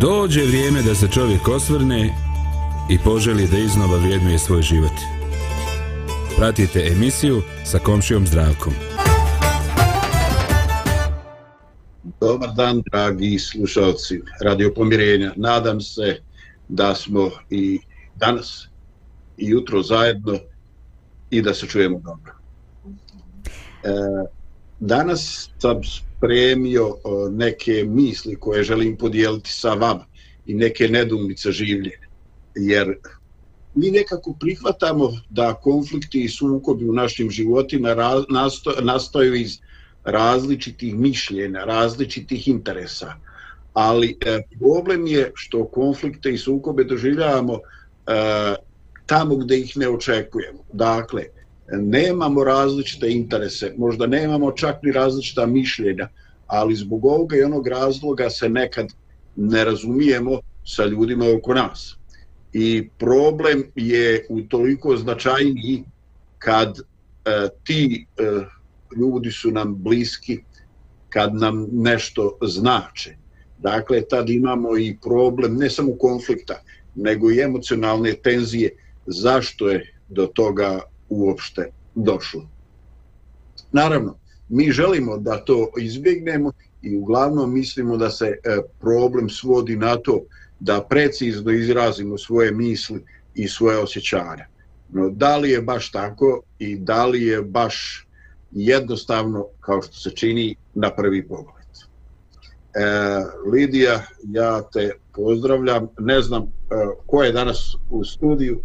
Dođe vrijeme da se čovjek osvrne i poželi da iznova vrijednuje svoj život. Pratite emisiju sa komšijom zdravkom. Dobar dan, dragi slušalci Radio Pomirenja. Nadam se da smo i danas i jutro zajedno i da se čujemo dobro. E, danas sam spremio neke misli koje želim podijeliti sa vama i neke nedumice življenja. Jer mi nekako prihvatamo da konflikti i sukobi u našim životima nastaju iz različitih mišljenja, različitih interesa. Ali e, problem je što konflikte i sukobe doživljavamo e, tamo gdje ih ne očekujemo. Dakle, nemamo različite interese, možda nemamo čak ni različita mišljenja, ali zbog ovoga i onog razloga se nekad ne razumijemo sa ljudima oko nas. I problem je u toliko značajniji kad e, ti e, ljudi su nam bliski, kad nam nešto znače. Dakle, tad imamo i problem ne samo konflikta, nego i emocionalne tenzije zašto je do toga uopšte došlo. Naravno, mi želimo da to izbjegnemo i uglavnom mislimo da se e, problem svodi na to da precizno izrazimo svoje misli i svoje osjećanja. No, da li je baš tako i da li je baš jednostavno kao što se čini na prvi pogled? E, Lidija, ja te pozdravljam. Ne znam ko je danas u studiju.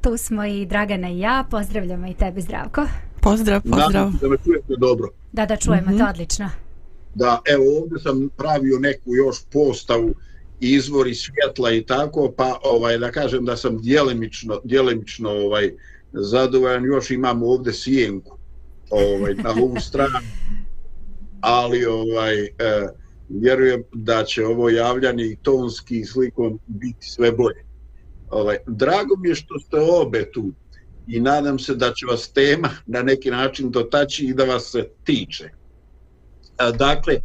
Tu smo i Dragana i ja. Pozdravljamo i tebe, Zdravko. Pozdrav, pozdrav. Da, da me čujete dobro. Da, da čujemo, mm -hmm. to odlično. Da, evo ovdje sam pravio neku još postavu izvori svjetla i tako, pa ovaj da kažem da sam djelimično, djelimično ovaj, zadovoljan, još imamo ovdje sjenku ovaj, na ovu stranu, ali ovaj, eh, vjerujem da će ovo javljanje i tonski i slikom biti sve bolje. Ovaj, drago mi je što ste obe tu i nadam se da će vas tema na neki način dotaći i da vas se tiče. Dakle,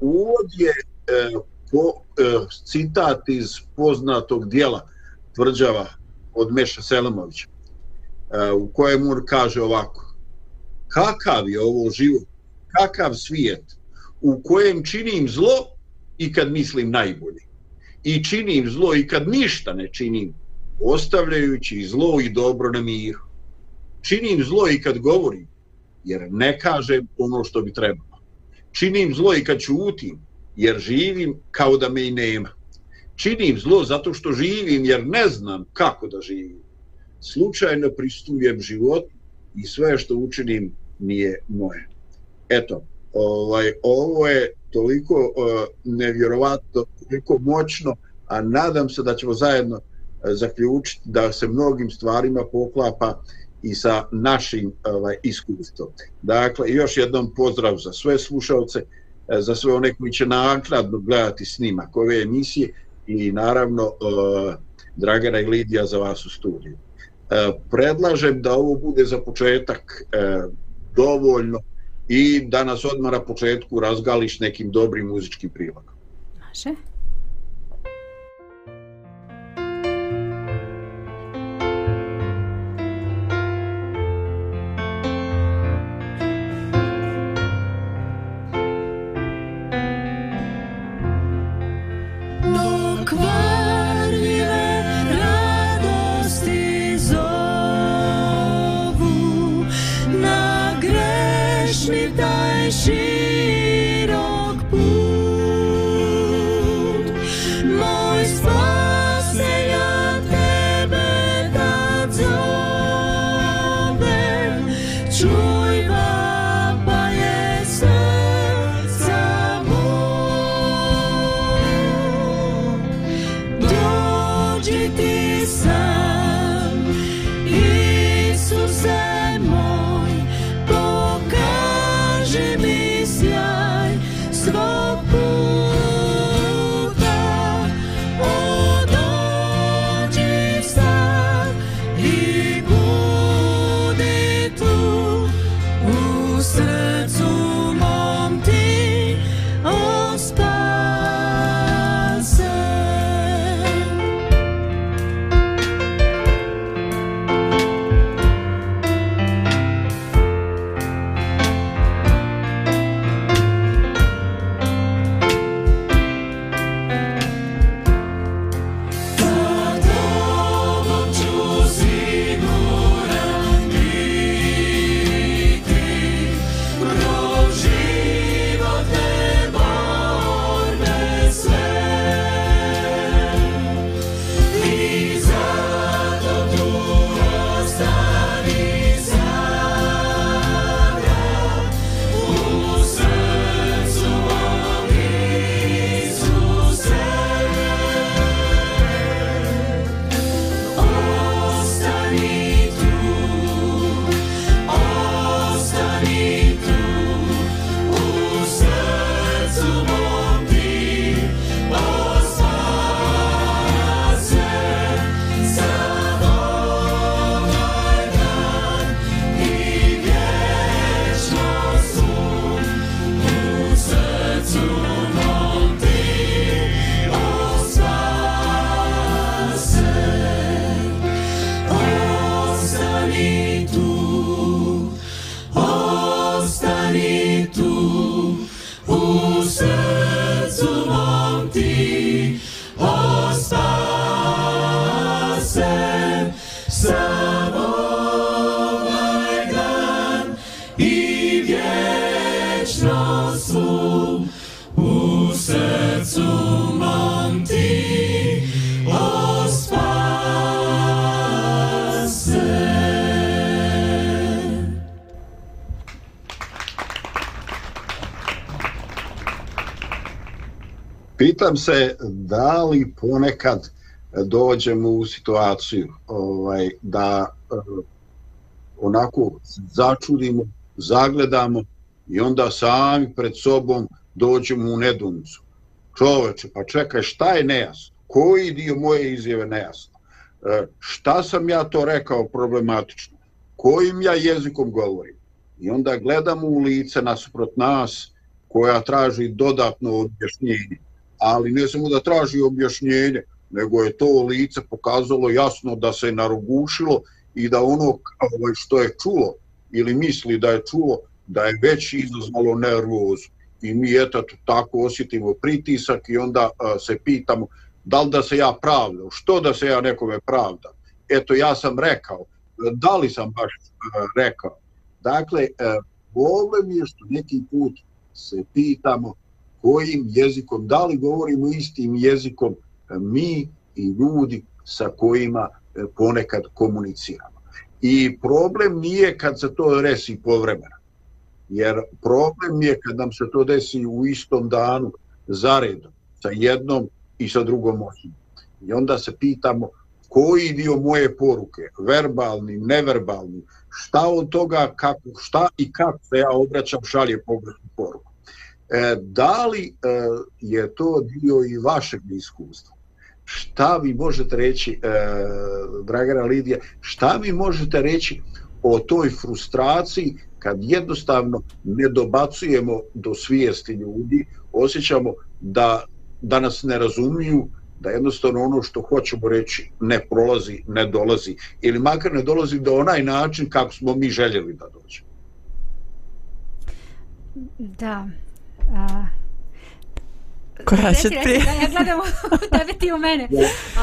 uvod je e, po, e, citat iz poznatog dijela tvrđava od Meša Selamovića e, u kojem on kaže ovako kakav je ovo život, kakav svijet u kojem činim zlo i kad mislim najbolje i činim zlo i kad ništa ne činim, ostavljajući zlo i dobro na miru. Činim zlo i kad govorim, jer ne kažem ono što bi trebalo. Činim zlo i kad čutim, jer živim kao da me i nema. Činim zlo zato što živim, jer ne znam kako da živim. Slučajno pristujem život i sve što učinim nije moje. Eto, ovaj, ovo je toliko uh, nevjerovatno, toliko moćno, a nadam se da ćemo zajedno uh, zaključiti da se mnogim stvarima poklapa i sa našim ovaj, iskustvom. Dakle, još jednom pozdrav za sve slušalce, eh, za sve one koji će nakladno gledati snimak ove emisije i naravno uh, Dragana i Lidija za vas u studiju. Uh, predlažem da ovo bude za početak uh, dovoljno i da nas odmara početku razgališ nekim dobrim muzičkim prilogom. Može. Pitam se da li ponekad eh, dođemo u situaciju ovaj, da eh, onako začudimo, zagledamo i onda sami pred sobom dođemo u nedumcu. Čoveče, pa čekaj, šta je nejasno? Koji dio moje izjave nejasno? E, šta sam ja to rekao problematično? Kojim ja jezikom govorim? I onda gledamo u lice nasuprot nas koja traži dodatno objašnjenje. Ali ne samo da traži objašnjenje, nego je to lice pokazalo jasno da se narugušilo i da ono ovaj, što je čulo ili misli da je čulo, da je već izazvalo nervozu. I mi eto tako osjetimo pritisak i onda a, se pitamo da li da se ja pravdam, što da se ja nekome pravdam. Eto ja sam rekao, da li sam baš a, rekao. Dakle, problem je što neki put se pitamo kojim jezikom, da li govorimo istim jezikom e, mi i ljudi sa kojima e, ponekad komuniciramo. I problem nije kad se to resi povremeno, jer problem je kad nam se to desi u istom danu zaredom, sa jednom i sa drugom osobom. I onda se pitamo koji dio moje poruke, verbalni, neverbalni, šta od toga, kako, šta i kako se ja obraćam šalje pogrešnu poruku. E, da li e, je to dio i vašeg iskustva? šta vi možete reći, e, Dragana Lidija, šta vi možete reći o toj frustraciji kad jednostavno ne dobacujemo do svijesti ljudi, osjećamo da, da nas ne razumiju, da jednostavno ono što hoćemo reći ne prolazi, ne dolazi, ili makar ne dolazi do onaj način kako smo mi željeli da dođe. Da, a, Koja će prije? Da, ja gledam u tebe ti u mene.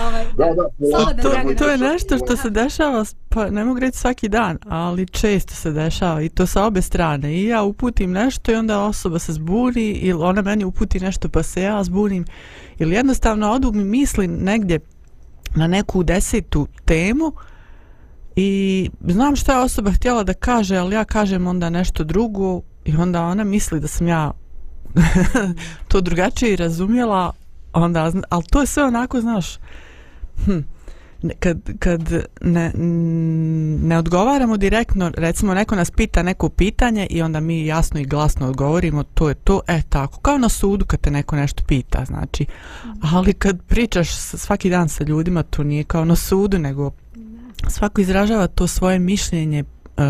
Ovaj, da, da, da, to, to je nešto što se dešava, pa ne mogu reći svaki dan, ali često se dešava i to sa obe strane. I ja uputim nešto i onda osoba se zbuni ili ona meni uputi nešto pa se ja zbunim. Ili jednostavno odu mi misli negdje na neku desetu temu i znam što je osoba htjela da kaže, ali ja kažem onda nešto drugo i onda ona misli da sam ja to drugačije razumjela, onda, ali to je sve onako, znaš, hm, kad, kad ne, ne odgovaramo direktno, recimo neko nas pita neko pitanje i onda mi jasno i glasno odgovorimo, to je to, e tako, kao na sudu kad te neko nešto pita, znači, ali kad pričaš svaki dan sa ljudima, to nije kao na sudu, nego svako izražava to svoje mišljenje uh,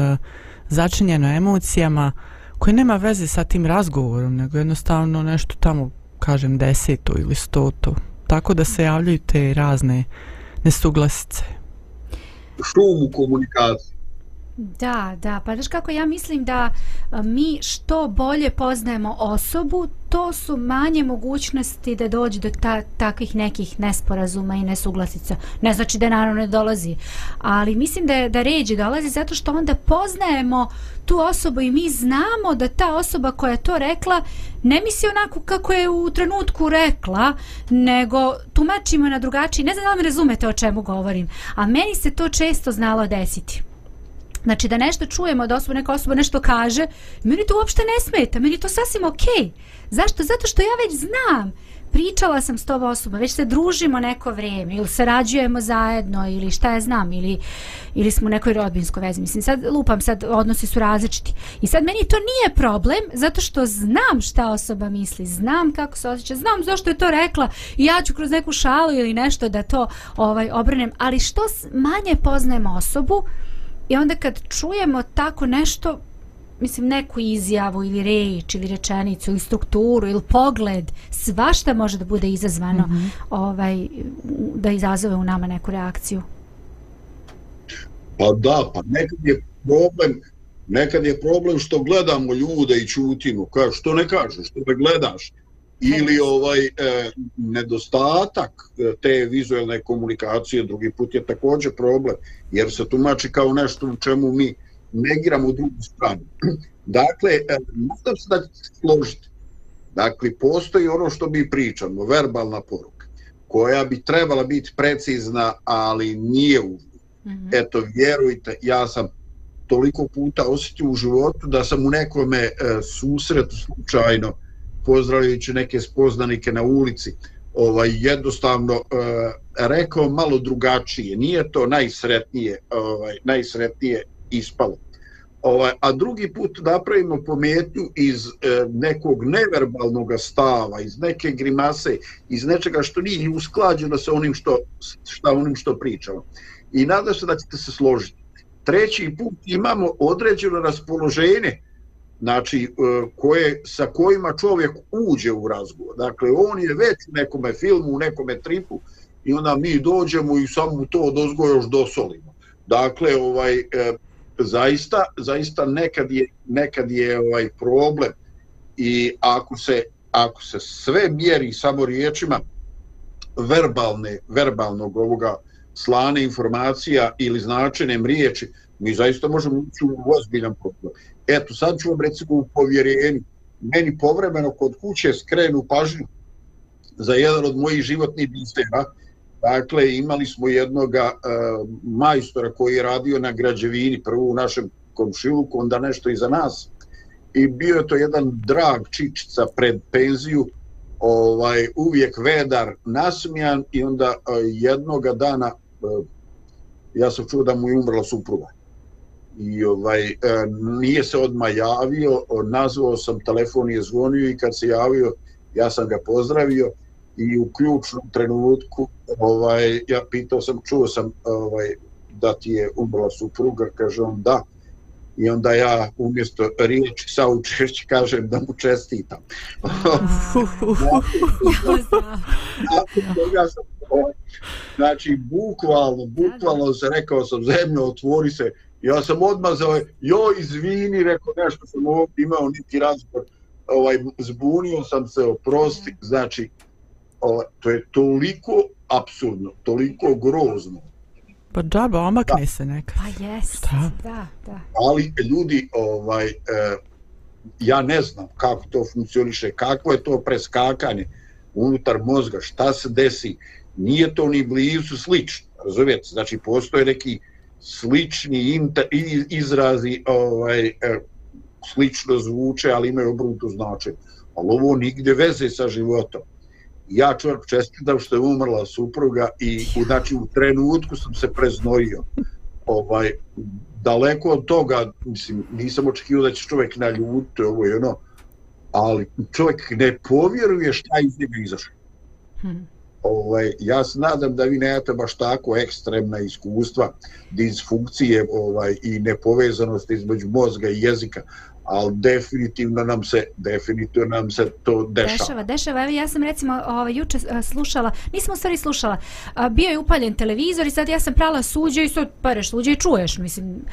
začinjeno emocijama, uh, koje nema veze sa tim razgovorom, nego jednostavno nešto tamo, kažem, deseto ili stoto. Tako da se javljaju te razne nesuglasice. Šum u komunikaciji. Da, da, pa znaš kako ja mislim da mi što bolje poznajemo osobu, to su manje mogućnosti da dođe do ta, takvih nekih nesporazuma i nesuglasica. Ne znači da naravno ne dolazi, ali mislim da, da ređe dolazi zato što onda poznajemo tu osobu i mi znamo da ta osoba koja je to rekla ne misli onako kako je u trenutku rekla, nego tumačimo na drugačiji. Ne znam da li me razumete o čemu govorim, a meni se to često znalo desiti. Znači da nešto čujemo od osobe, neka osoba nešto kaže, meni to uopšte ne smeta, meni to sasvim okej. Okay. Zašto? Zato što ja već znam, pričala sam s tom osobom, već se družimo neko vrijeme, ili sarađujemo zajedno, ili šta ja znam, ili, ili smo u nekoj rodbinskoj vezi. Mislim, sad lupam, sad odnosi su različiti. I sad meni to nije problem, zato što znam šta osoba misli, znam kako se osjeća, znam zašto je to rekla i ja ću kroz neku šalu ili nešto da to ovaj obrnem, ali što manje poznajem osobu, I onda kad čujemo tako nešto, mislim neku izjavu ili reč ili rečenicu ili strukturu ili pogled, svašta može da bude izazvano mm -hmm. ovaj, da izazove u nama neku reakciju. Pa da, pa nekad je problem nekad je problem što gledamo ljude i čutimo, kao što ne kažeš, što ne gledaš ili ovaj e, nedostatak e, te vizualne komunikacije drugi put je također problem jer se tumači kao nešto u čemu mi negiramo drugu stranu. Dakle e, nadam se da ćete složiti dakle postoji ono što mi pričamo verbalna poruka koja bi trebala biti precizna ali nije u mm -hmm. eto vjerujte ja sam toliko puta osjetio u životu da sam u nekome e, susretu slučajno pozdravljajući neke spoznanike na ulici, ovaj jednostavno e, rekao malo drugačije. Nije to najsretnije, ovaj najsretnije ispalo. Ovaj, a drugi put napravimo pometnju iz e, nekog neverbalnog stava, iz neke grimase, iz nečega što nije usklađeno sa onim što, šta onim što pričamo. I nadam se da ćete se složiti. Treći put imamo određeno raspoloženje znači, e, koje, sa kojima čovjek uđe u razgovor. Dakle, on je već u nekome filmu, u nekome tripu i onda mi dođemo i samo to dozgo još dosolimo. Dakle, ovaj, e, zaista, zaista nekad je, nekad je ovaj problem i ako se, ako se sve mjeri samo riječima verbalne, verbalnog ovoga slane informacija ili značenjem riječi, mi zaista možemo ući u ozbiljan problem. Eto, sad ću vam recimo u povjerenju. Meni povremeno kod kuće skrenu pažnju za jedan od mojih životnih bistera. Dakle, imali smo jednog uh, e, majstora koji je radio na građevini, prvo u našem komšiluku, onda nešto iza nas. I bio je to jedan drag čičica pred penziju, ovaj uvijek vedar, nasmijan i onda uh, jednoga dana uh, ja sam čuo da mu je umrla supruga i ovaj e, nije se odmah javio, nazvao sam telefon je zvonio i kad se javio ja sam ga pozdravio i u ključnom trenutku ovaj ja pitao sam čuo sam ovaj da ti je umrla supruga kaže on da i onda ja umjesto riječi sa učešći kažem da mu čestitam. znači, bukvalno, bukvalno se rekao sam zemljo, otvori se, ja sam odmazao, jo, izvini, rekao nešto sam ovdje imao, niti razgovor, ovaj, zbunio sam se, oprosti, znači, ovaj, to je toliko absurdno, toliko grozno. Pa džaba, omakne da. se neka. Pa jes, da, da. Ali ljudi, ovaj, eh, ja ne znam kako to funkcioniše, kako je to preskakanje unutar mozga, šta se desi, nije to ni blizu slično, razumijete, znači postoje neki slični inter, izrazi ovaj, e, slično zvuče, ali imaju obrnuto značenje. Ali ovo nigde veze sa životom ja čovjek čestitam što je umrla supruga i u, znači, u trenutku sam se preznojio. Ovaj, daleko od toga, mislim, nisam očekio da će čovjek na ljuti, ovo je ono, ali čovjek ne povjeruje šta iz njega izašlo. Hmm. Ovaj, ja se nadam da vi nemate baš tako ekstremna iskustva disfunkcije ovaj, i nepovezanosti između mozga i jezika, ali definitivno nam se definitivno nam se to dešava. Dešava, dešava. Evo ja sam recimo ovaj juče e, slušala, nisam u stvari slušala. bio je upaljen televizor i sad ja sam prala suđe i sad pereš suđe i čuješ, mislim.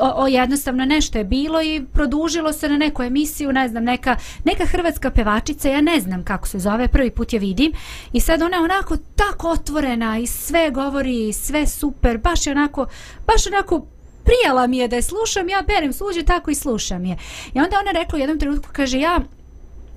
O, o, jednostavno nešto je bilo i produžilo se na neku emisiju, ne znam, neka neka hrvatska pevačica, ja ne znam kako se zove, prvi put je vidim. I sad ona je onako tako otvorena i sve govori, sve super, baš je onako baš onako prijela mi je da je slušam, ja berem suđe, tako i slušam je. I onda ona rekla u jednom trenutku, kaže, ja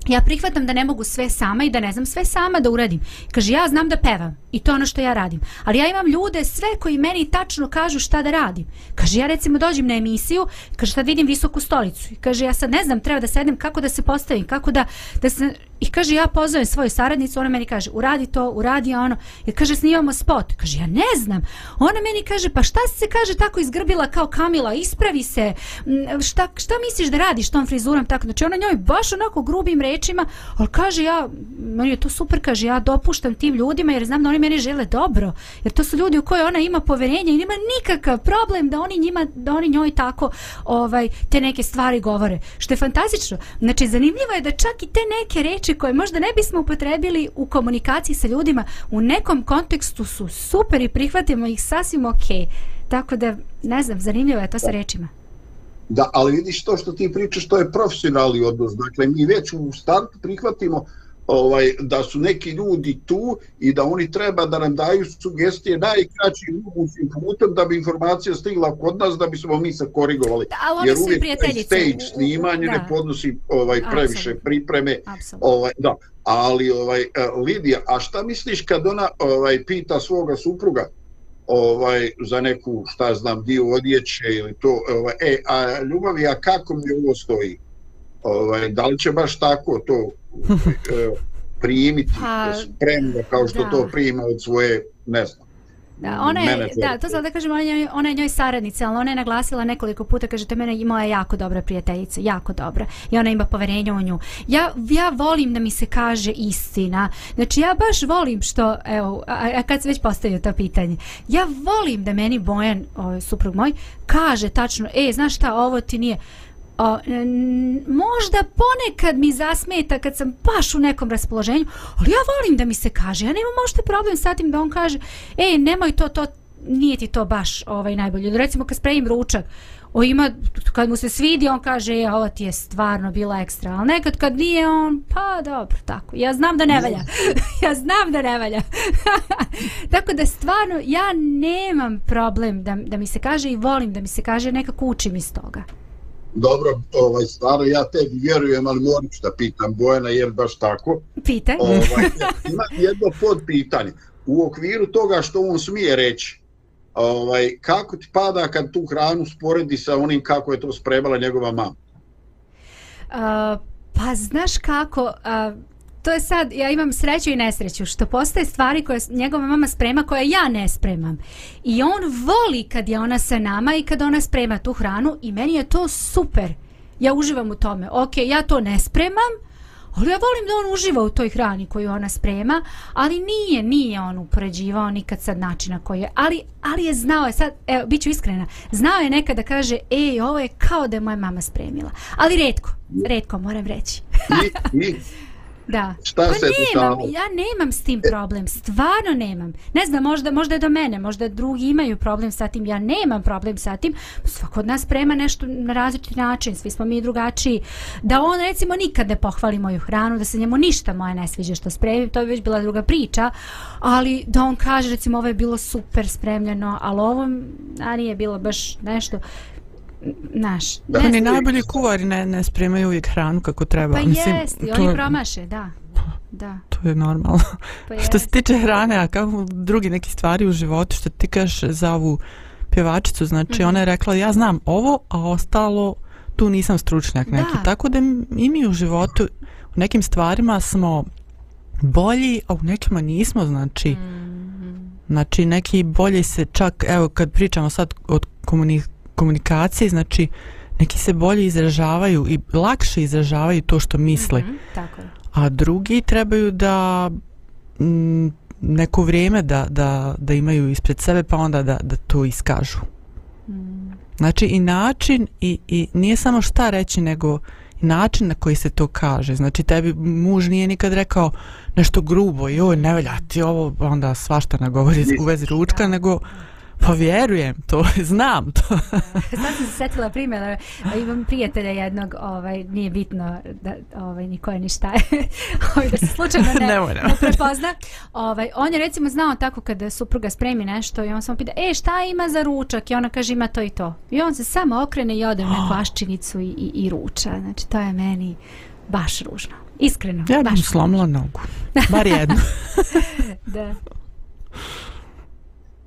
ja prihvatam da ne mogu sve sama i da ne znam sve sama da uradim. Kaže, ja znam da pevam i to ono što ja radim. Ali ja imam ljude sve koji meni tačno kažu šta da radim. Kaže, ja recimo dođem na emisiju, kaže, sad vidim visoku stolicu. Kaže, ja sad ne znam, treba da sedem, kako da se postavim, kako da, da se... I kaže, ja pozovem svoju saradnicu, ona meni kaže, uradi to, uradi ono. I kaže, snimamo spot. Kaže, ja ne znam. Ona meni kaže, pa šta se kaže tako izgrbila kao Kamila, ispravi se. Šta, šta misliš da radiš tom frizurom tako? Znači, ona njoj baš onako grubim rečima, ali kaže, ja, meni je to super, kaže, ja dopuštam tim ljudima jer znam da oni meni žele dobro. Jer to su ljudi u koje ona ima poverenje i nema nikakav problem da oni njima, da oni njoj tako ovaj te neke stvari govore. Što je fantastično. Znači, zanimljivo je da čak i te neke reči koje možda ne bismo upotrebili u komunikaciji sa ljudima u nekom kontekstu su super i prihvatimo ih sasvim ok. Tako da, ne znam, zanimljivo je to sa rečima. Da, ali vidiš to što ti pričaš, to je profesionalni odnos. Dakle, mi već u startu prihvatimo ovaj da su neki ljudi tu i da oni treba da nam daju sugestije najkraćim mogućim putem da bi informacija stigla kod nas da bismo mi se korigovali. Da, Jer uvijek stage snimanje da. ne podnosi ovaj previše Absolut. pripreme. Absolut. Ovaj da, ali ovaj e, Lidija, a šta misliš kad ona ovaj pita svoga supruga ovaj za neku šta znam dio odjeće ili to ovaj e a ljubavi a kako mi ovo stoji ovaj da li će baš tako to primiti Pa, spremno kao što da. to prima od svoje, ne znam, Da, ona je, da, to sam da kažem, ona je, ona je njoj saradnica, ali ona je naglasila nekoliko puta, kaže, to mene i moja jako dobra prijateljica, jako dobra. I ona ima poverenja u nju. Ja, ja volim da mi se kaže istina. Znači, ja baš volim što, evo, a, a kad se već postavio to pitanje, ja volim da meni Bojan, ovaj, suprug moj, kaže tačno, e, znaš šta, ovo ti nije, O, n- možda ponekad mi zasmeta kad sam baš u nekom raspoloženju, ali ja volim da mi se kaže, ja nemam možda problem sa tim da on kaže, ej, nemoj to, to, nije ti to baš ovaj najbolje. Recimo kad spremim ručak, o ima, kad mu se svidi, on kaže, e, ovo ti je stvarno bila ekstra, ali nekad kad nije, on, pa dobro, tako, ja znam da ne valja, ja znam da ne valja. tako da stvarno, ja nemam problem da, da mi se kaže i volim da mi se kaže, nekako učim iz toga. Dobro, ovaj, stvarno ja tebi vjerujem, ali moram da pitam Bojana, jer baš tako. Pitaj. Ovaj, ima jedno pod pitanje. U okviru toga što on smije reći, ovaj, kako ti pada kad tu hranu sporedi sa onim kako je to spremala njegova mama? A, pa znaš kako, a, to je sad, ja imam sreću i nesreću, što postoje stvari koje njegova mama sprema koje ja ne spremam. I on voli kad je ona sa nama i kad ona sprema tu hranu i meni je to super. Ja uživam u tome. Ok, ja to ne spremam, ali ja volim da on uživa u toj hrani koju ona sprema, ali nije, nije on upoređivao nikad sad načina koji je, ali, ali je znao je sad, evo, bit ću iskrena, znao je nekada da kaže, ej, ovo je kao da je moja mama spremila, ali redko, redko moram reći. I, i Da. Šta pa se nemam, ja nemam s tim problem, stvarno nemam. Ne znam, možda, možda je do mene, možda drugi imaju problem sa tim, ja nemam problem sa tim. Svako od nas sprema nešto na različiti način, svi smo mi drugačiji. Da on recimo nikad ne pohvali moju hranu, da se njemu ništa moje ne sviđa što spremim, to bi već bila druga priča, ali da on kaže recimo ovo je bilo super spremljeno, ali ovo a nije bilo baš nešto naš. Da. ne Oni najbolji kuvari ne, ne spremaju uvijek hranu kako treba. Pa Mislim, jest, to oni promaše, da. Da. To je normalno. Pa što se tiče hrane, a kako drugi neki stvari u životu, što ti kažeš za ovu pjevačicu, znači Mhm. ona je rekla ja znam ovo, a ostalo tu nisam stručnjak neki. Da. Tako da i mi u životu u nekim stvarima smo bolji, a u nekima nismo, znači Mhm. znači neki bolje se čak, evo kad pričamo sad o komuni, komunikaciji, znači neki se bolje izražavaju i lakše izražavaju to što misle Mhm, tako je. a drugi trebaju da m, neko vrijeme da, da, da imaju ispred sebe pa onda da, da to iskažu. Mm. Znači i način i, i nije samo šta reći nego način na koji se to kaže. Znači tebi muž nije nikad rekao nešto grubo, joj ne velja ti ovo onda svašta nagovori u vezi ručka, nego pa vjerujem to, znam to. Sad sam se setila primjera, imam prijatelja jednog, ovaj, nije bitno da, ovaj, ni ko je ni šta je, ovaj, da se slučajno ne, nemoj. ne prepozna. Ovaj, on je recimo znao tako kada supruga spremi nešto i on samo pita, e šta ima za ručak? I ona kaže ima to i to. I on se samo okrene i ode u neku aščinicu i, i, i ruča. Znači to je meni baš ružno. Iskreno. Ja bih slomila nogu. Bar jednu. Da.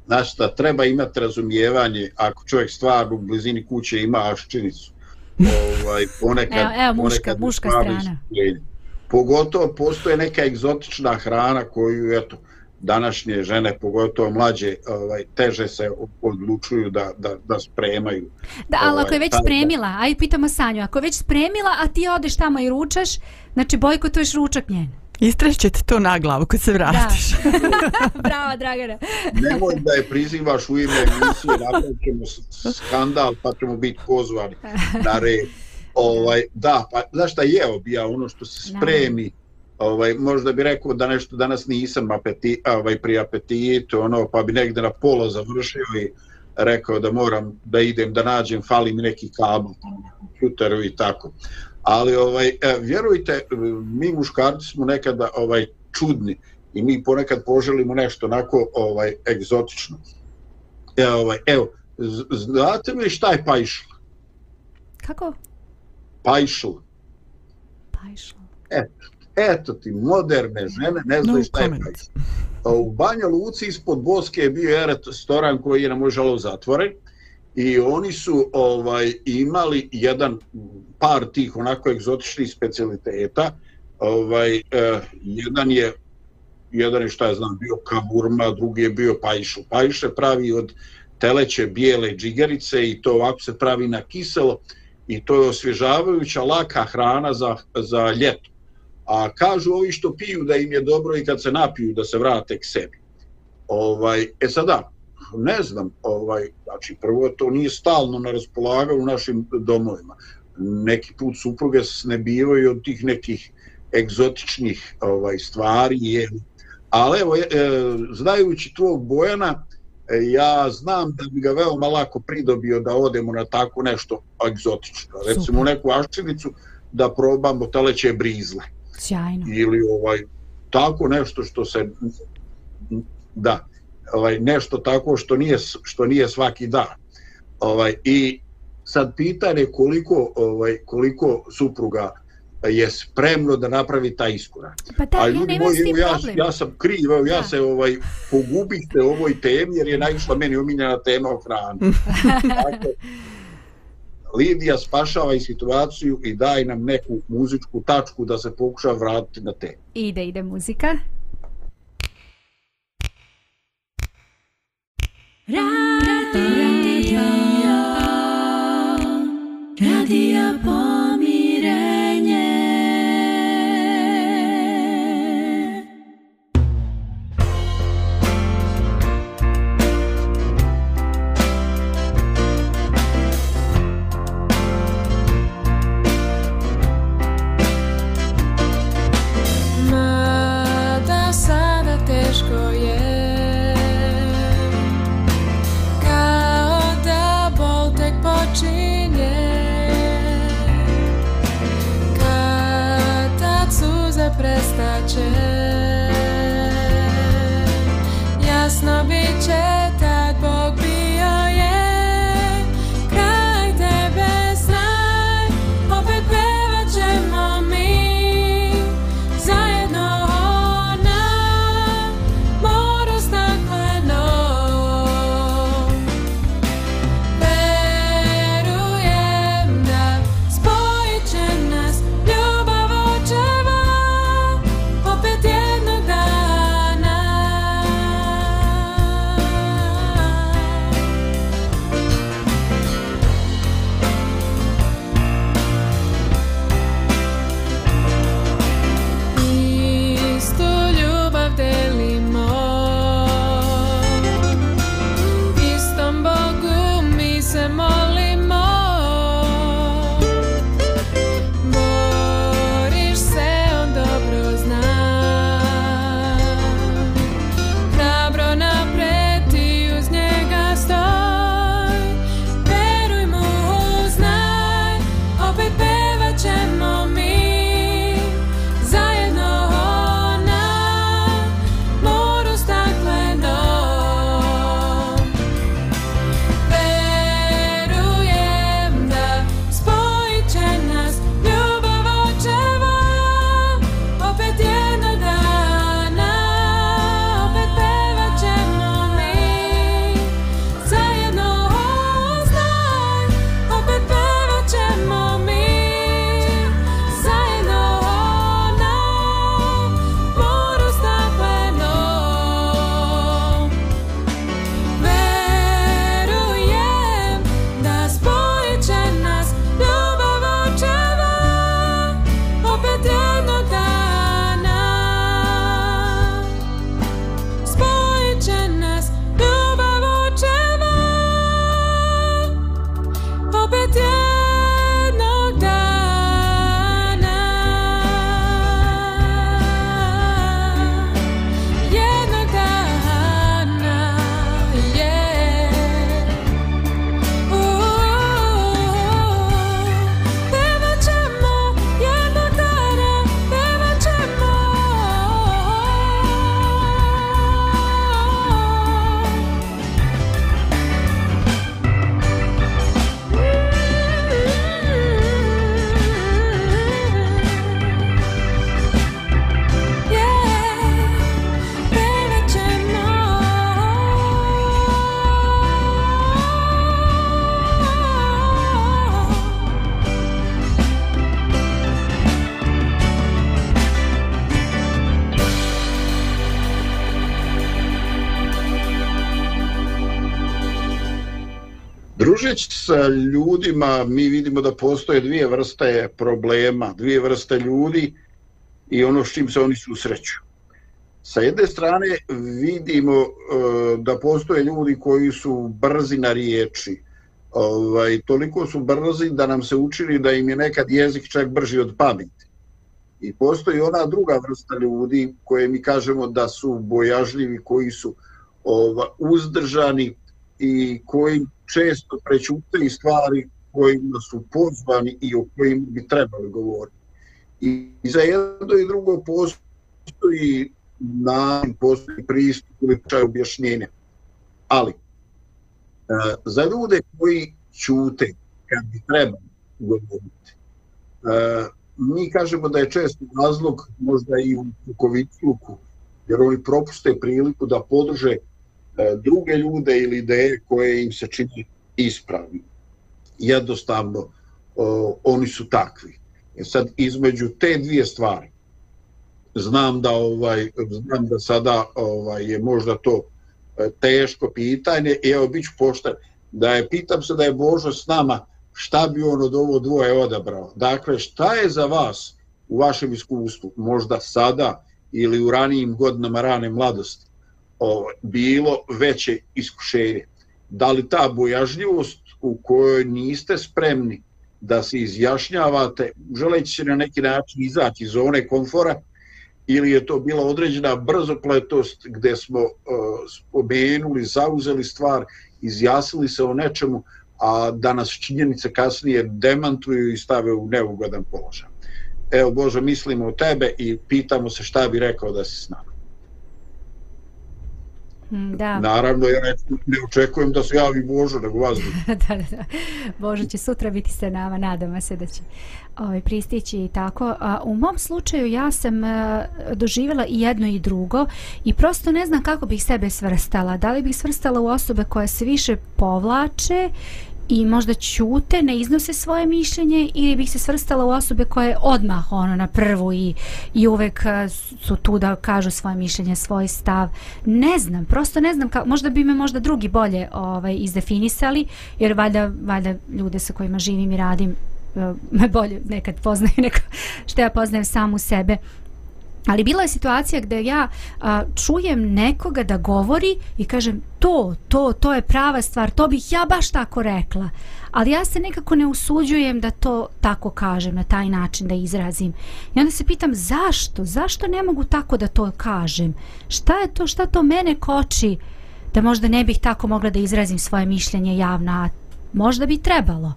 Znaš šta, treba imati razumijevanje ako čovjek stvarno u blizini kuće ima aščinicu. Ovaj, ponekad, Evo- evo muška- ponekad muška strana. iskupljenje. Pogotovo postoje neka egzotična hrana koju, eto, današnje žene, pogotovo mlađe, ovaj, teže se odlučuju da, da, da spremaju. Da, ali ako je Ovaj, već da. spremila, aj pitamo Sanju, ako je već spremila, a ti odeš tamo i ručaš, znači bojkotuješ ručak njen. Istrešće ti to na glavu kad se vratiš. Bravo, Dragana. Nemoj da je prizivaš u ime emisije, napravit ćemo skandal, pa ćemo biti pozvani na red. Ovaj, da, pa znaš šta jeo bi ja ono što se spremi, ovaj, možda bi rekao da nešto danas nisam apeti, ovaj, pri apetitu, ono, pa bi negde na pola završio i rekao da moram da idem da nađem, fali mi neki kabel na kompjuteru i tako. Ali ovaj, e, vjerujte, mi muškarci smo nekada ovaj čudni i mi ponekad poželimo nešto onako ovaj egzotično. E, ovaj, evo, znate li šta je pajšl? Kako? Pajšl. Pa išlo. Eto ti, moderne žene ne znaju No šta je comment. pajšl. U Banja Luci ispod Boske je bio jedan restoran koji je na moj žalo zatvoren i oni su ovaj imali jedan par tih onako egzotičnih specialiteta Ovaj, eh, jedan je jedan je šta je znam bio kaburma, drugi je bio pajšu. Pajše pravi od teleće bijele džigerice i to ovako se pravi na kiselo i to je osvježavajuća laka hrana za, za ljeto. A kažu ovi što piju da im je dobro i kad se napiju da se vrate k sebi. Ovaj, e sada, ne znam, ovaj, znači prvo to nije stalno na raspolaganju u našim domovima. Neki put supruge ne bivaju od tih nekih egzotičnih ovaj stvari je ali evo e, znajući tvog Bojana e, ja znam da bi ga veoma lako pridobio da odemo na tako nešto egzotično. Recimo Super. neku aščinicu da probamo teleće brizle. Sjajno. Ili ovaj tako nešto što se da ovaj nešto tako što nije što nije svaki dan ovaj i sad pitanje koliko ovaj koliko supruga je spremno da napravi taj iskorak. Pa da, ja nemam moj, ja, ja sam kriv, evo, ja se ovaj, pogubite ovoj temi jer je naišla meni omiljena tema o hrani. dakle, Lidija spašava i situaciju i daj nam neku muzičku tačku da se pokuša vratiti na temu. Ide, ide muzika. Radio, radio, radio, radio, sa ljudima, mi vidimo da postoje dvije vrste problema, dvije vrste ljudi i ono s čim se oni susreću. Sa jedne strane vidimo e, da postoje ljudi koji su brzi na riječi. Ovaj, toliko su brzi da nam se učili da im je nekad jezik čak brži od pameti. I postoji ona druga vrsta ljudi koje mi kažemo da su bojažljivi, koji su ova, uzdržani i koji često prećutaju stvari kojima su pozvani i o kojim bi trebali govoriti. I za jedno i drugo postoji način, postoji pristup ili čaj objašnjenja. Ali, e, za ljude koji čute kad bi trebali govoriti, e, mi kažemo da je često razlog možda i u kukovicluku, jer oni propuste priliku da podrže E, druge ljude ili ideje koje im se čini ispravni. Jednostavno, e, oni su takvi. E sad, između te dvije stvari, znam da ovaj znam da sada ovaj je možda to e, teško pitanje i evo biću pošten da je pitam se da je Božo s nama šta bi on od ovo dvoje odabrao dakle šta je za vas u vašem iskustvu možda sada ili u ranijim godinama rane mladosti o, bilo veće iskušenje da li ta bojažljivost u kojoj niste spremni da se izjašnjavate želeći se na neki način izaći iz zone komfora ili je to bila određena brzopletost gdje smo uh, spomenuli, zauzeli stvar, izjasnili se o nečemu, a da nas činjenice kasnije demantuju i stave u neugodan položaj. Evo Bože, mislimo o tebe i pitamo se šta bi rekao da si s nama. Mm, da. Naravno, ja ne očekujem da se javi Božo, nego vas da, da, da. Božo će sutra biti sa nama, nadamo se da će ovaj, pristići i tako. A, u mom slučaju ja sam a, doživjela i jedno i drugo i prosto ne znam kako bih sebe svrstala. Da li bih svrstala u osobe koje se više povlače i možda ćute, ne iznose svoje mišljenje ili bih se svrstala u osobe koje odmah ono na prvu i, i uvek e, su tu da kažu svoje mišljenje, svoj stav. Ne znam, prosto ne znam, ka, možda bi me možda drugi bolje ovaj, izdefinisali, jer valjda, valjda ljude sa kojima živim i radim e, me bolje nekad poznaju neko što ja poznajem samu sebe Ali bila je situacija gdje ja a, čujem nekoga da govori i kažem to, to, to je prava stvar, to bih ja baš tako rekla. Ali ja se nekako ne usuđujem da to tako kažem, na taj način da izrazim. I onda se pitam zašto? Zašto ne mogu tako da to kažem? Šta je to, šta to mene koči da možda ne bih tako mogla da izrazim svoje mišljenje javno, a možda bi trebalo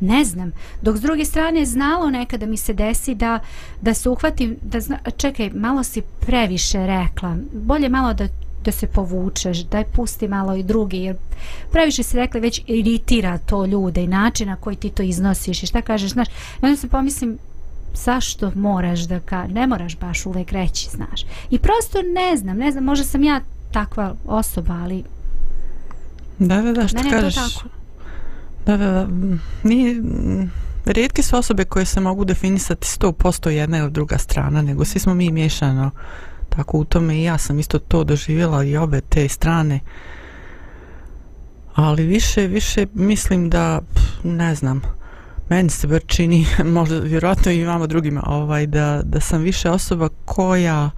ne znam. Dok s druge strane znalo nekada mi se desi da, da se uhvatim, da zna, čekaj, malo si previše rekla, bolje malo da da se povučeš, daj pusti malo i drugi, jer previše se rekli već iritira to ljude i način na koji ti to iznosiš i šta kažeš, znaš, i onda se pomislim, zašto moraš da ka, ne moraš baš uvek reći, znaš. I prosto ne znam, ne znam, možda sam ja takva osoba, ali... Da, da, da, što kažeš? Tako. Da, da, da. Nije, redke su osobe koje se mogu definisati 100% jedna ili druga strana, nego svi smo mi miješano tako u tome i ja sam isto to doživjela i obe te strane. Ali više, više mislim da, ne znam, meni se bar čini, možda vjerojatno i vama drugima, ovaj, da, da sam više osoba koja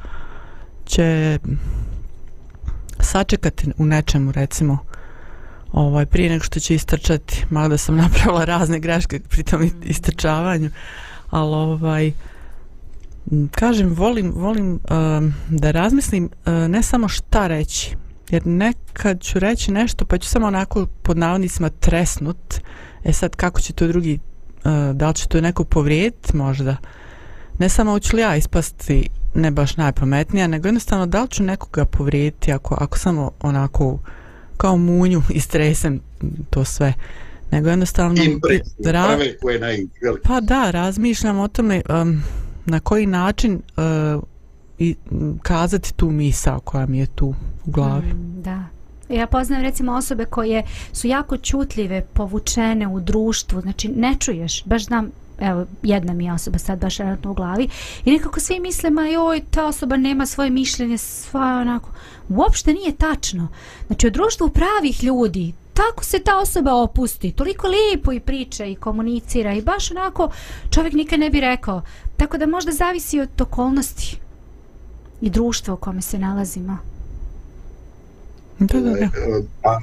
će sačekati u nečemu, recimo, ovaj, prije nego što će istrčati, malo da sam napravila razne greške pri tom istrčavanju, ali ovaj, kažem, volim, volim um, da razmislim uh, ne samo šta reći, jer nekad ću reći nešto pa ću samo onako pod navodnicima tresnut, e sad kako će to drugi, uh, da li će to neko povrijediti možda, ne samo hoću li ja ispasti ne baš najpametnija, nego jednostavno da li ću nekoga povrijediti ako, ako samo onako uh, kao munju i stresem to sve. Nego jednostavno ra... pa da razmišljam o tome um, na koji način uh, i kazati tu misao koja mi je tu u glavi. Mm, da. Ja poznajem recimo osobe koje su jako čutljive, povučene u društvu, znači ne čuješ, baš znam evo, jedna mi je osoba sad baš u glavi i nekako svi misle, ma joj, ta osoba nema svoje mišljenje, sva onako, uopšte nije tačno. Znači, u društvu pravih ljudi tako se ta osoba opusti, toliko lijepo i priča i komunicira i baš onako čovjek nikad ne bi rekao. Tako da možda zavisi od okolnosti i društva u kome se nalazimo. Da, da, da. A, a,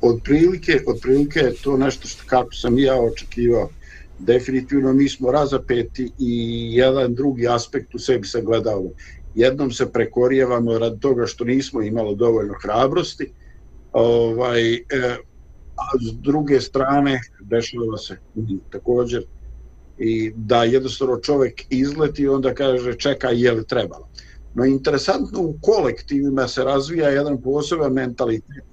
od prilike, od prilike je to nešto što kako sam i ja očekivao. Definitivno mi smo razapeti i jedan drugi aspekt u sebi se. Jednom se prekorijevamo rad toga što nismo imalo dovoljno hrabrosti, ovaj, e, a s druge strane dešava se također i da jednostavno čovjek izleti i onda kaže čekaj je li trebalo. No interesantno u kolektivima se razvija jedan poseban mentalitet.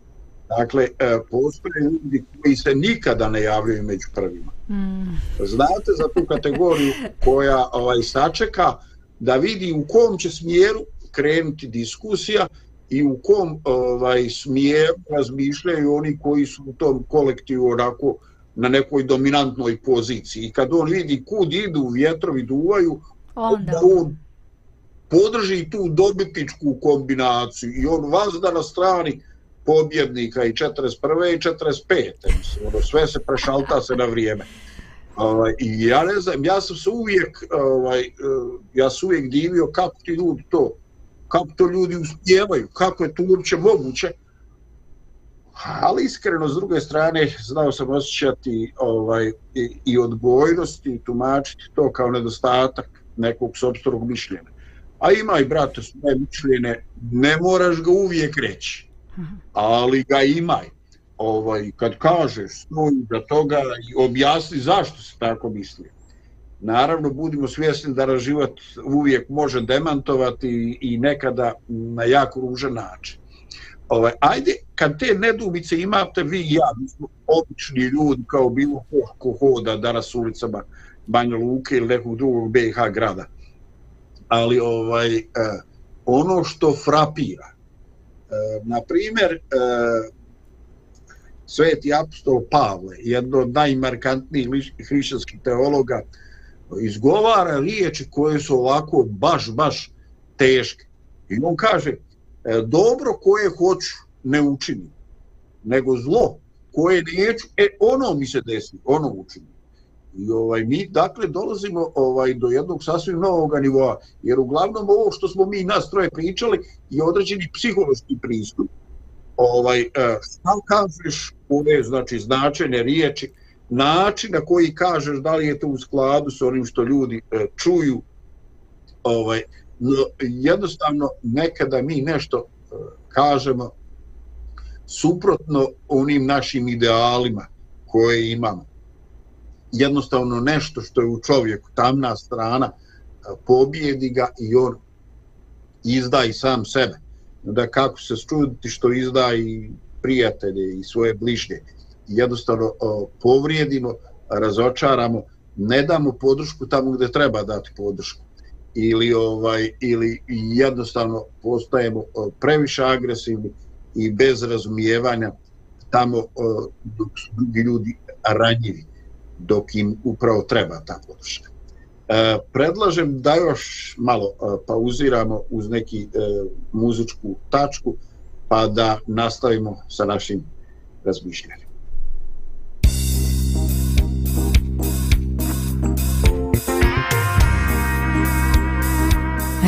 Dakle, e, postoje ljudi koji se nikada ne javljaju među prvima. Mm. Znate za tu kategoriju koja ovaj sačeka da vidi u kom će smjeru krenuti diskusija i u kom ovaj smjeru razmišljaju oni koji su u tom kolektivu onako na nekoj dominantnoj poziciji. I kad on vidi kud idu, vjetrovi duvaju, onda on podrži tu dobitničku kombinaciju i on vazda na strani pobjednika i 41. i 45. Mislim, ono, sve se prešalta se na vrijeme. Ovaj, I ja ne znam, ja sam se uvijek, ovaj, eh, ja sam uvijek divio kako ti ljudi to, kako to ljudi uspjevaju, kako je to uopće moguće. Ali iskreno, s druge strane, znao sam osjećati ovaj, i, i odbojnosti i tumačiti to kao nedostatak nekog sobstvenog mišljenja a ima i, brate, svoje mišljene, ne moraš ga uvijek reći, ali ga imaj. Ovaj, kad kažeš, stoji za toga i objasni zašto se tako misli. Naravno, budimo svjesni da život uvijek može demantovati i nekada na jako ružan način. Ovaj, ajde, kad te nedubice imate vi i ja, mi smo obični ljudi kao bilo ko, ko hoda danas ulicama Banja Luke ili nekog drugog BiH grada ali ovaj eh, ono što frapira E, na primjer e, sveti apostol Pavle jedno od najmarkantnijih hrišćanskih teologa izgovara riječi koje su ovako baš baš teške. I on kaže e, dobro koje hoću ne učinim nego zlo koje neću e ono mi se desi ono učinim. I ovaj mi dakle dolazimo ovaj do jednog sasvim novog nivoa jer uglavnom ovo što smo mi nas troje pričali je određeni psihološki pristup. Ovaj e, šta kažeš ove znači značajne riječi, način na koji kažeš da li je to u skladu sa onim što ljudi e, čuju. Ovaj jednostavno nekada mi nešto e, kažemo suprotno onim našim idealima koje imamo jednostavno nešto što je u čovjeku tamna strana pobjedi ga i on izda i sam sebe. Da kako se čuditi što izda i prijatelje i svoje bližnje. Jednostavno povrijedimo razočaramo ne damo podršku tamo gdje treba dati podršku. Ili ovaj ili jednostavno postajemo previše agresivni i bez razumijevanja tamo dok su drugi ljudi ranjivi dok im upravo treba ta podrška. E, predlažem da još malo e, pauziramo uz neki e, muzičku tačku pa da nastavimo sa našim razmišljanjem.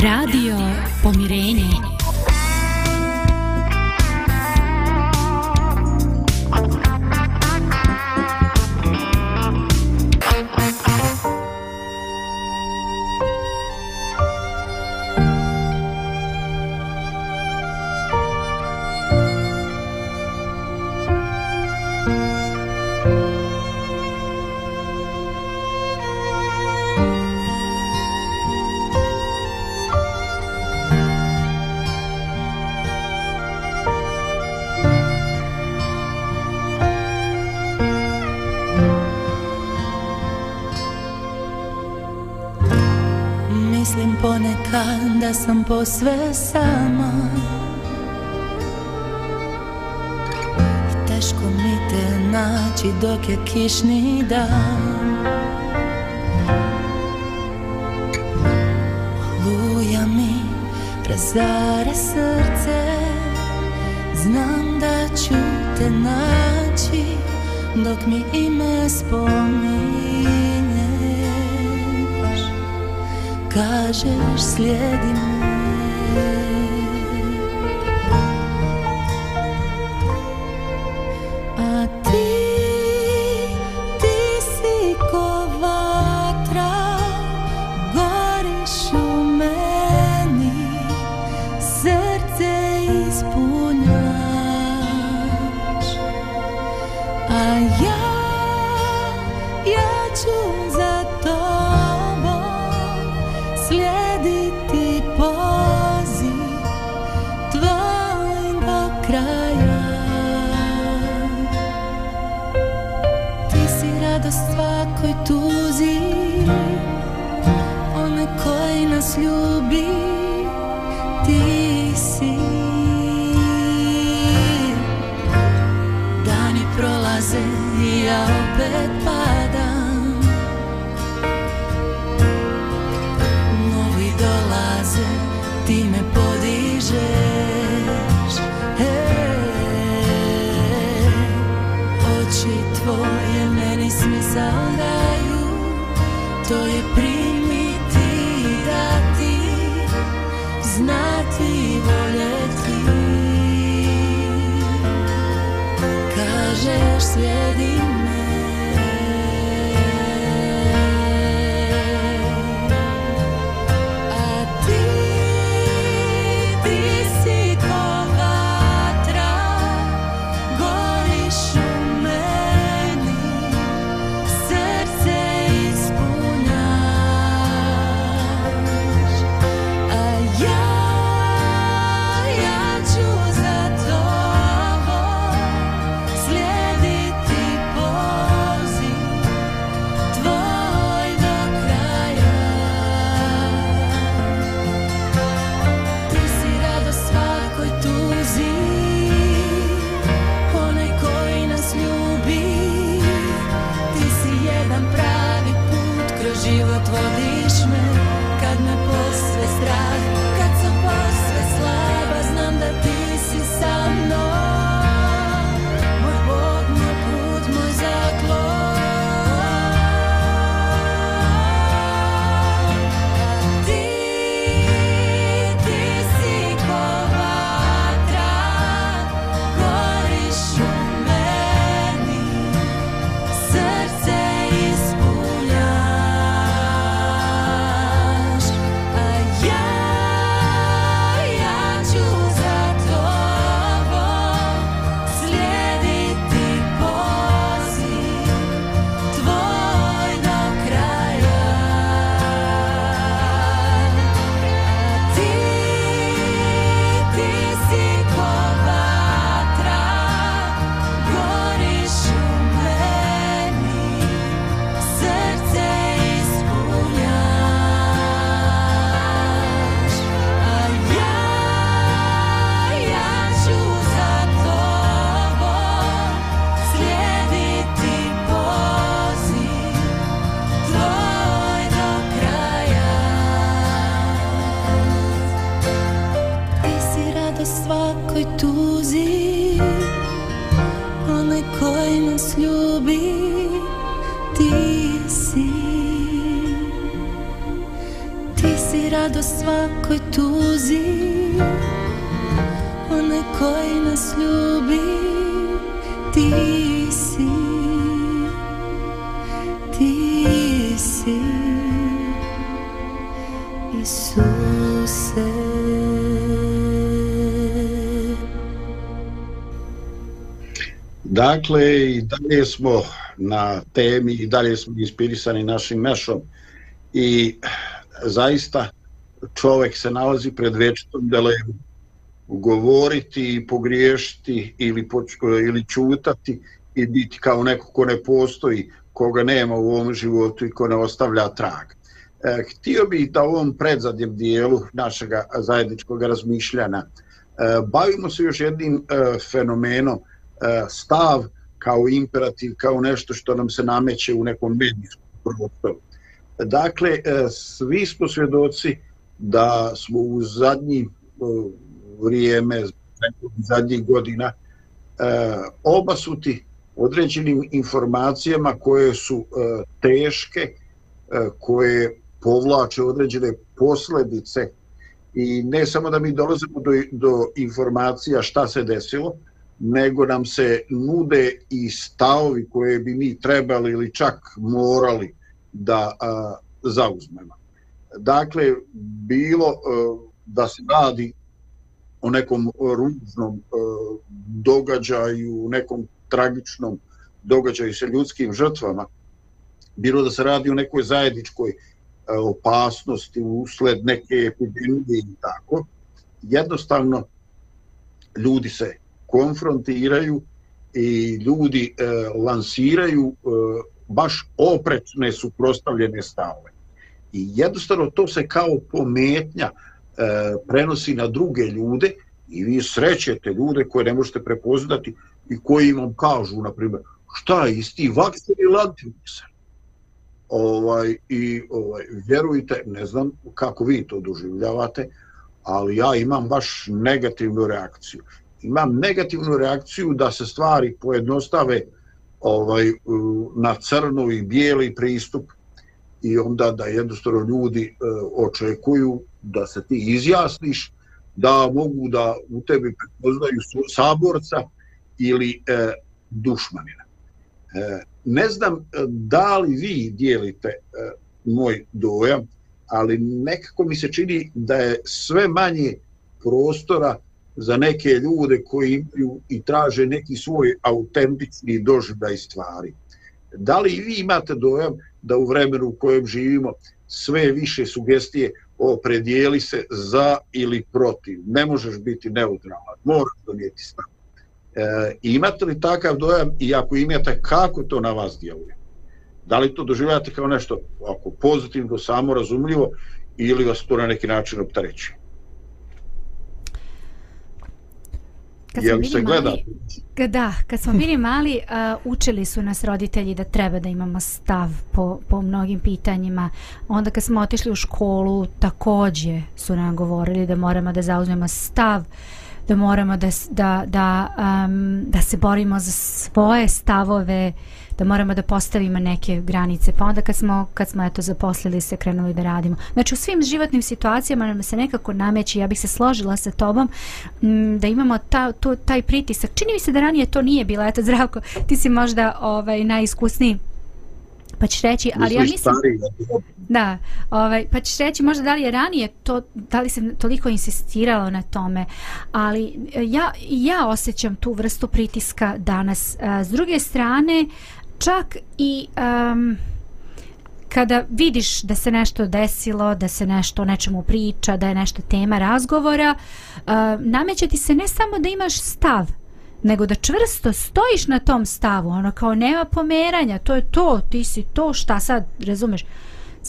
Radio Pomirenje. Posve sama. I teško mi te naći dok je kišni dan. Luja mi razara srce Znam da ću te naći dok mi ime spominješ. Kažeš slijedi stižeš hey, Oči tvoje meni smisao daju To je prije Dakle, i dalje smo na temi i dalje smo inspirisani našim mešom i zaista čovjek se nalazi pred večitom dilemu govoriti i pogriješiti ili, ili čutati i biti kao neko ko ne postoji, koga nema u ovom životu i ko ne ostavlja trag. E, htio bih da u ovom predzadnjem dijelu našeg zajedničkog razmišljanja e, bavimo se još jednim e, fenomenom E, E, stav kao imperativ, kao nešto što nam se nameće u nekom medijskom prostoru. Dakle, e, svi smo svjedoci da smo u zadnji e, vrijeme, zadnjih godina, obasuti određenim informacijama koje su teške, koje povlače određene posljedice i ne samo da mi dolazimo do, do informacija šta se desilo, nego nam se nude i stavovi koje bi mi trebali ili čak morali da a, zauzmemo. Dakle, bilo a, da se radi o nekom ružnom a, događaju, nekom tragičnom događaju sa ljudskim žrtvama, bilo da se radi o nekoj zajedničkoj opasnosti usled neke epidemije i tako, jednostavno ljudi se konfrontiraju i ljudi e, lansiraju e, baš oprečne suprostavljene stavove. I jednostavno to se kao pometnja e, prenosi na druge ljude i vi srećete ljude koje ne možete prepoznati i koji vam kažu, na primjer, šta je isti vakser ili antivakser? Ovaj, I ovaj, vjerujte, ne znam kako vi to doživljavate, ali ja imam baš negativnu reakciju imam negativnu reakciju da se stvari pojednostave ovaj na crno i bijeli pristup i onda da jednostavno ljudi e, očekuju da se ti izjasniš da mogu da u tebi prepoznaju saborca ili e, dušmanina. E, ne znam e, da li vi dijelite e, moj dojam, ali nekako mi se čini da je sve manje prostora za neke ljude koji imaju i traže neki svoj autentični doživljaj stvari. Da li vi imate dojam da u vremenu u kojem živimo sve više sugestije opredijeli se za ili protiv? Ne možeš biti neutralan, moraš donijeti stav. E, imate li takav dojam i ako imate, kako to na vas djeluje? Da li to doživljate kao nešto ako pozitivno, samo razumljivo ili vas to na neki način optarećuje? Kad smo bili mali, da, kad smo bili mali, uh, učili su nas roditelji da treba da imamo stav po, po mnogim pitanjima. Onda kad smo otišli u školu, takođe su nam govorili da moramo da zauzmemo stav, da moramo da, da, da, um, da se borimo za svoje stavove, da moramo da postavimo neke granice. Pa onda kad smo, kad smo eto, zaposlili se, krenuli da radimo. Znači u svim životnim situacijama nam se nekako nameći, ja bih se složila sa tobom, m, da imamo ta, to, taj pritisak. Čini mi se da ranije to nije bilo. Eto, Zdravko, ti si možda ovaj, najiskusniji pa ćeš reći, ali ja mislim... Da, ovaj, pa ćeš reći možda da li je ranije to, da li se toliko insistiralo na tome, ali ja, ja osjećam tu vrstu pritiska danas. S druge strane, čak i um, kada vidiš da se nešto desilo, da se nešto o nečemu priča, da je nešto tema razgovora, uh, nameće ti se ne samo da imaš stav, nego da čvrsto stojiš na tom stavu, ono kao nema pomeranja, to je to, ti si to, šta sad, razumeš?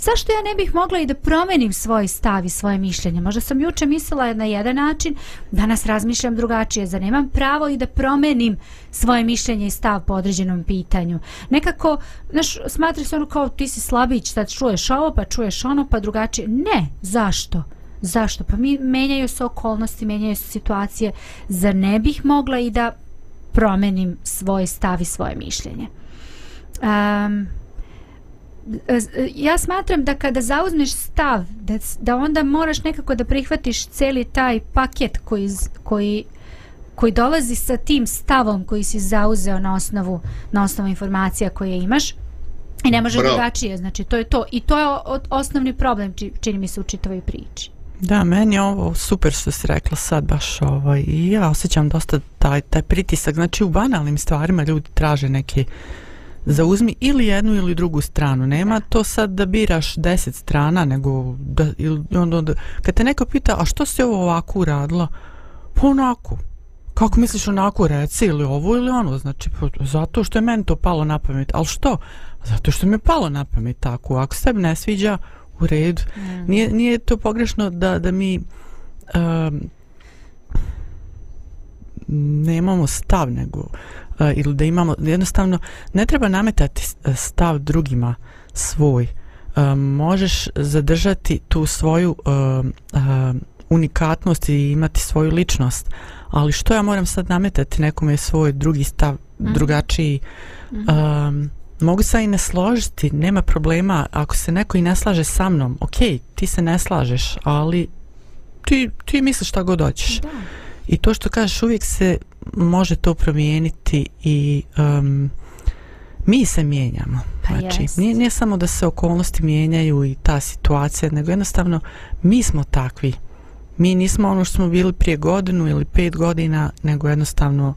Zašto ja ne bih mogla i da promenim svoj stav i svoje mišljenje? Možda sam juče mislila na jedan način, danas razmišljam drugačije, zar nemam pravo i da promenim svoje mišljenje i stav po određenom pitanju. Nekako, znaš, smatri se ono kao ti si slabić, sad čuješ ovo, pa čuješ ono, pa drugačije. Ne, zašto? Zašto? Pa mi menjaju se okolnosti, menjaju se situacije. Zar ne bih mogla i da promenim svoj stav i svoje mišljenje? Um, ja smatram da kada zauzmeš stav da, da onda moraš nekako da prihvatiš celi taj paket koji, koji, koji dolazi sa tim stavom koji si zauzeo na osnovu, na osnovu informacija koje imaš i ne može drugačije znači to je to i to je osnovni problem čini mi se u čitavoj priči. Da, meni je ovo super što si rekla sad baš ovaj, i ja osjećam dosta taj, taj pritisak, znači u banalnim stvarima ljudi traže neke zauzmi ili jednu ili drugu stranu. Nema to sad da biraš deset strana, nego da, ili, onda, onda, kad te neko pita, a što si ovo ovako uradila? Pa onako. Kako misliš onako reci ili ovo ili ono? Znači, pa, zato što je meni to palo na pamet. Ali što? Zato što mi je palo na pamet tako. Ako se ne sviđa, u redu. Mm. Nije, nije to pogrešno da, da mi um, nemamo stav, nego ili da imamo, jednostavno ne treba nametati stav drugima svoj. Uh, možeš zadržati tu svoju unikatnost i imati svoju ličnost. Ali što ja moram sad nametati nekome svoj drugi stav, mm. drugačiji, mm. um, mogu se i ne složiti, nema problema ako se neko i ne slaže sa mnom, ok, ti se ne slažeš, ali ti, ti misliš šta god hoćeš. Da. I to što kažeš uvijek se može to promijeniti i um, mi se mijenjamo. Pa znači, jest. nije, nije samo da se okolnosti mijenjaju i ta situacija, nego jednostavno mi smo takvi. Mi nismo ono što smo bili prije godinu ili pet godina, nego jednostavno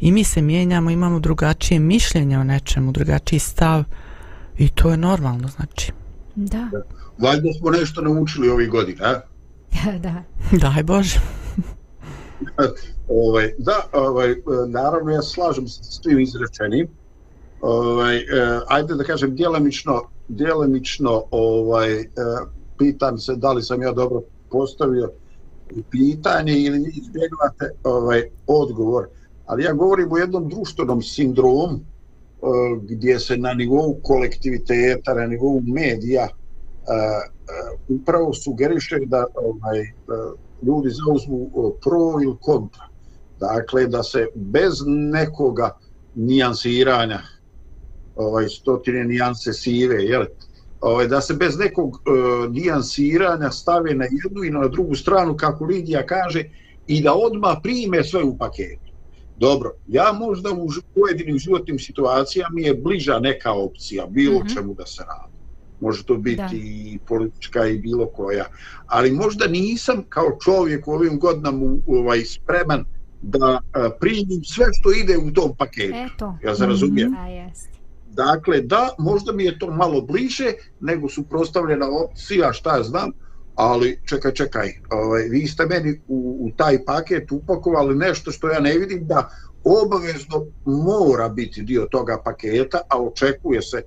i mi se mijenjamo, imamo drugačije mišljenje o nečemu, drugačiji stav i to je normalno, znači. Da. Valjda smo nešto naučili ovih godina, a? da. Daj Bože. ovaj, da, ovaj, naravno ja slažem se s svim izrečenim. Ovaj, eh, ajde da kažem, djelemično, djelemično ovaj, eh, pitam se da li sam ja dobro postavio pitanje ili izbjegavate ovaj, odgovor. Ali ja govorim o jednom društvenom sindromu eh, gdje se na nivou kolektiviteta, na nivou medija uh, uh, upravo sugeriše da ovaj, uh, ljudi zauzmu pro ili kontra. Dakle, da se bez nekoga nijansiranja, ovaj, stotine nijanse sive, jel? Ovaj, da se bez nekog uh, nijansiranja stave na jednu i na drugu stranu, kako Lidija kaže, i da odma prime sve u paketu. Dobro, ja možda u pojedinim životnim situacijama mi je bliža neka opcija, bilo mm -hmm. čemu da se radi može to biti da. i politička i bilo koja, ali možda nisam kao čovjek u ovim godinama ovaj, spreman da a, primim sve što ide u tom paketu. Eto. Ja se razumijem. Mm -hmm. Dakle, da, možda mi je to malo bliže nego su prostavljena opcija, šta ja znam, ali čekaj, čekaj, ovaj, vi ste meni u, u taj paket upakovali nešto što ja ne vidim da obavezno mora biti dio toga paketa, a očekuje se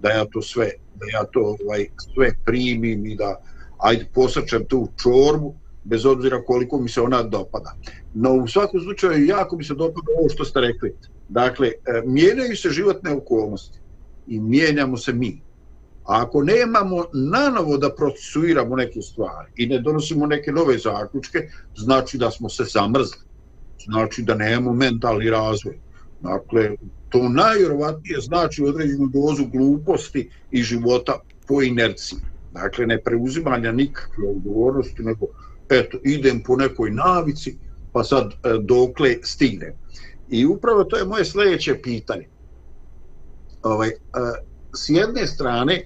da ja to sve da ja to ovaj, sve primim i da ajde posrčem tu čorbu bez obzira koliko mi se ona dopada. No u svakom slučaju jako mi se dopada ovo što ste rekli. Dakle, e, mijenjaju se životne okolnosti i mijenjamo se mi. A ako nemamo nanovo da procesuiramo neke stvari i ne donosimo neke nove zaključke, znači da smo se zamrzli. Znači da nemamo mentalni razvoj. Dakle, to najvjerovatnije znači određenu dozu gluposti i života po inerciji. Dakle, ne preuzimanja nikakve odgovornosti, nego eto, idem po nekoj navici, pa sad e, dokle stignem. I upravo to je moje sljedeće pitanje. Ovaj, e, s jedne strane, e,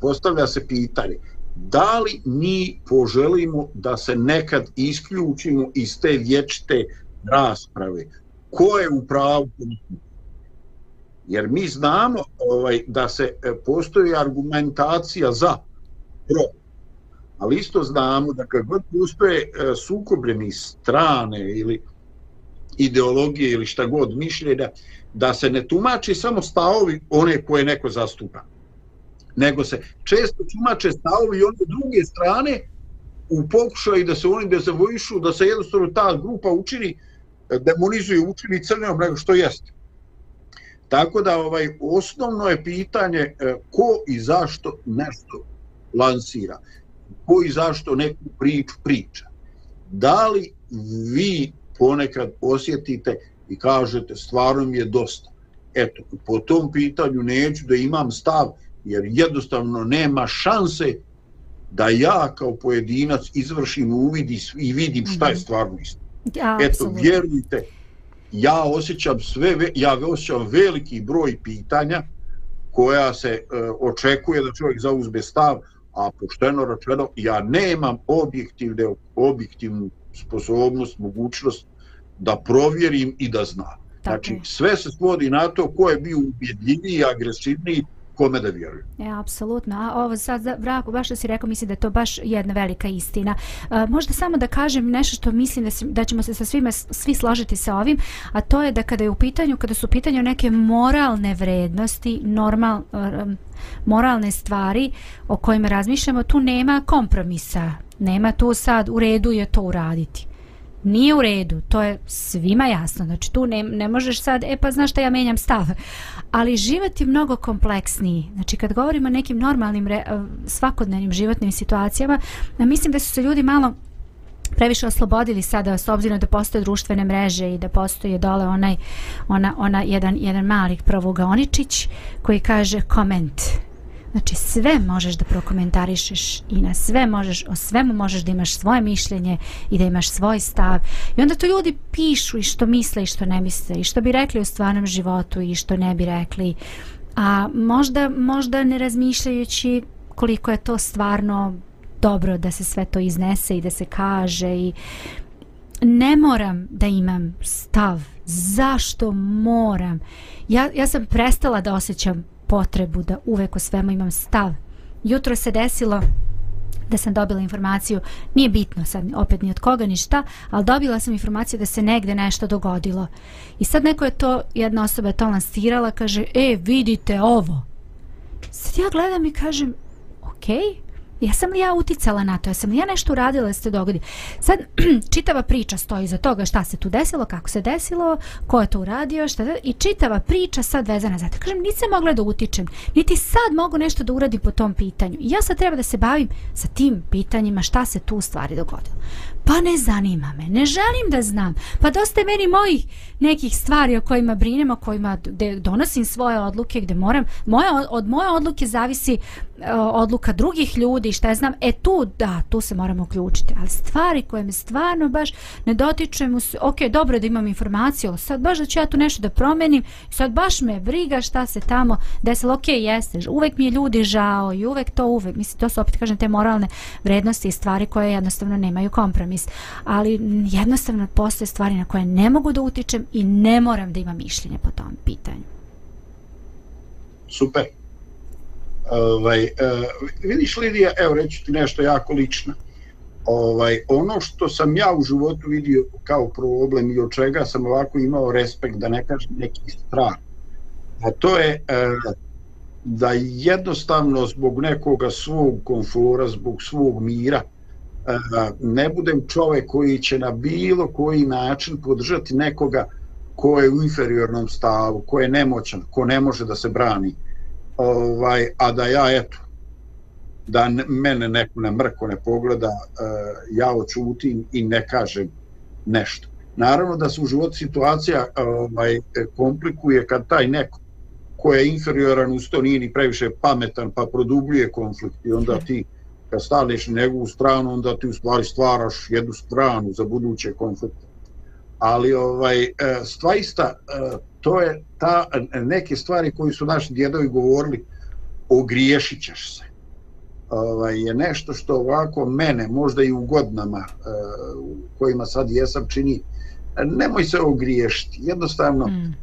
postavlja se pitanje, da li mi poželimo da se nekad isključimo iz te vječite rasprave, ko je u pravu? Jer mi znamo ovaj da se e, postoji argumentacija za pro. Ali isto znamo da kad god postoje e, sukobljeni strane ili ideologije ili šta god mišljenja da se ne tumači samo stavovi one koje neko zastupa nego se često tumače stavovi one druge strane u pokušaju da se oni dezavojišu da se jednostavno ta grupa učini demonizuje učini crnom nego što jeste. Tako da ovaj osnovno je pitanje e, ko i zašto nešto lansira. Ko i zašto neku priču priča. Da li vi ponekad osjetite i kažete stvarno mi je dosta. Eto, po tom pitanju neću da imam stav jer jednostavno nema šanse da ja kao pojedinac izvršim uvid i vidim šta je mhm. stvarno isto. Ja, Eto, absolutno. vjerujte, ja osjećam sve, ja osjećam veliki broj pitanja koja se e, očekuje da čovjek zauzme stav, a pošteno račeno, ja nemam objektivne, objektivnu sposobnost, mogućnost da provjerim i da znam. Znači, sve se svodi na to ko je bio ubjedljiviji, agresivniji, kome da vjeruju. E, apsolutno. A ovo sad, Vrako, baš što si rekao, mislim da je to baš jedna velika istina. E, možda samo da kažem nešto što mislim da, da ćemo se sa svime svi složiti sa ovim, a to je da kada je u pitanju, kada su u pitanju neke moralne vrednosti, normal, moralne stvari o kojima razmišljamo, tu nema kompromisa. Nema tu sad, u redu je to uraditi nije u redu, to je svima jasno, znači tu ne, ne možeš sad, e pa znaš šta ja menjam stav, ali život je mnogo kompleksniji, znači kad govorimo o nekim normalnim re, eh, svakodnevnim životnim situacijama, eh, mislim da su se ljudi malo previše oslobodili sada s obzirom da postoje društvene mreže i da postoje dole onaj ona, ona jedan, jedan mali provogaoničić koji kaže koment Znači sve možeš da prokomentarišeš i na sve možeš, o svemu možeš da imaš svoje mišljenje i da imaš svoj stav. I onda to ljudi pišu i što misle i što ne misle i što bi rekli u stvarnom životu i što ne bi rekli. A možda, možda ne razmišljajući koliko je to stvarno dobro da se sve to iznese i da se kaže i ne moram da imam stav. Zašto moram? Ja, ja sam prestala da osjećam potrebu da uvek o svemu imam stav. Jutro se desilo da sam dobila informaciju, nije bitno sad opet ni od koga ni šta, ali dobila sam informaciju da se negde nešto dogodilo. I sad neko je to, jedna osoba je to lansirala, kaže, e, vidite ovo. Sad ja gledam i kažem, okej, okay, Jesam li ja uticala na to? Jesam li ja nešto uradila da se dogodi? Sad, čitava priča stoji za toga šta se tu desilo, kako se desilo, ko je to uradio, šta da, i čitava priča sad vezana za to. Kažem, nisam mogla da utičem, niti sad mogu nešto da uradim po tom pitanju. I ja sad treba da se bavim sa tim pitanjima šta se tu u stvari dogodilo. Pa ne zanima me, ne želim da znam. Pa dosta je meni mojih nekih stvari o kojima brinem, o kojima donosim svoje odluke, gde moram, moja, od moje odluke zavisi e, odluka drugih ljudi, šta ja znam, e tu, da, tu se moramo uključiti. Ali stvari koje me stvarno baš ne dotiču mu se, ok, dobro da imam informaciju, ali sad baš da ću ja tu nešto da promenim, sad baš me briga šta se tamo desilo, ok, jeste, uvek mi je ljudi žao i uvek to uvek, mislim, to su opet, kažem, te moralne vrednosti i stvari koje jednostavno nemaju kompromis, ali jednostavno postoje stvari na koje ne mogu da utičem i ne moram da imam mišljenje po tom pitanju. Super. Ovaj, uh, vidiš Lidija, evo reći ti nešto jako lično. Ovaj, ono što sam ja u životu vidio kao problem i od čega sam ovako imao respekt, da ne kažem neki strah, a to je uh, da jednostavno zbog nekoga svog konfora, zbog svog mira, ne budem čovek koji će na bilo koji način podržati nekoga ko je u inferiornom stavu, ko je nemoćan, ko ne može da se brani. Ovaj, a da ja eto da mene neko ne mrko ne pogleda e, ja očutim i ne kažem nešto naravno da se u životu situacija ovaj, komplikuje kad taj neko ko je inferioran uz to nije ni previše pametan pa produbljuje konflikt i onda ti kad staneš na njegovu stranu onda ti u stvari stvaraš jednu stranu za buduće konflikte. Ali ovaj e, stvaista e, to je ta neke stvari koji su naši djedovi govorili ogriješit ćeš se. Ovaj, je nešto što ovako mene možda i u godinama uh, u kojima sad jesam čini. Nemoj se ogriješiti. Jednostavno mm.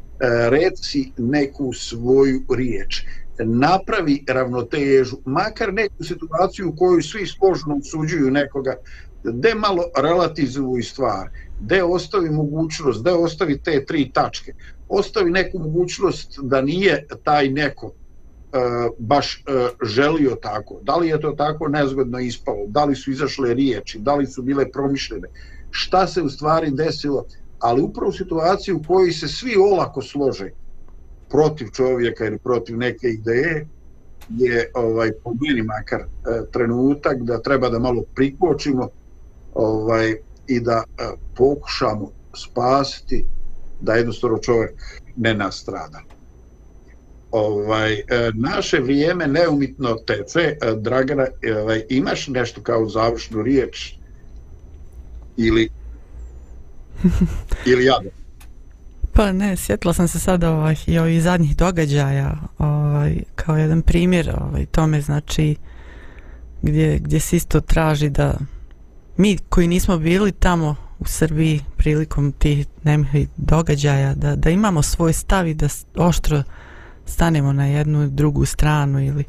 reci neku svoju riječ napravi ravnotežu makar neku situaciju u kojoj svi složno usuđuju nekoga gde malo relativizuju stvar gde ostavi mogućnost gde ostavi te tri tačke ostavi neku mogućnost da nije taj neko e, baš e, želio tako. Da li je to tako nezgodno ispalo? Da li su izašle riječi? Da li su bile promišljene? Šta se u stvari desilo? Ali upravo situaciju u kojoj se svi olako slože protiv čovjeka ili protiv neke ideje je ovaj po meni makar uh, trenutak da treba da malo prikočimo ovaj i da uh, pokušamo spasiti da jednostavno čovjek ne nastrada. Ovaj, e, naše vrijeme neumitno teče. E, Dragana, ovaj, imaš nešto kao završnu riječ? Ili, ili ja Pa ne, sjetila sam se sada ovaj, i ovih zadnjih događaja ovaj, kao jedan primjer ovaj, tome znači gdje, gdje se isto traži da mi koji nismo bili tamo u Srbiji prilikom tih nemih događaja da, da imamo svoj stav i da oštro stanemo na jednu drugu stranu ili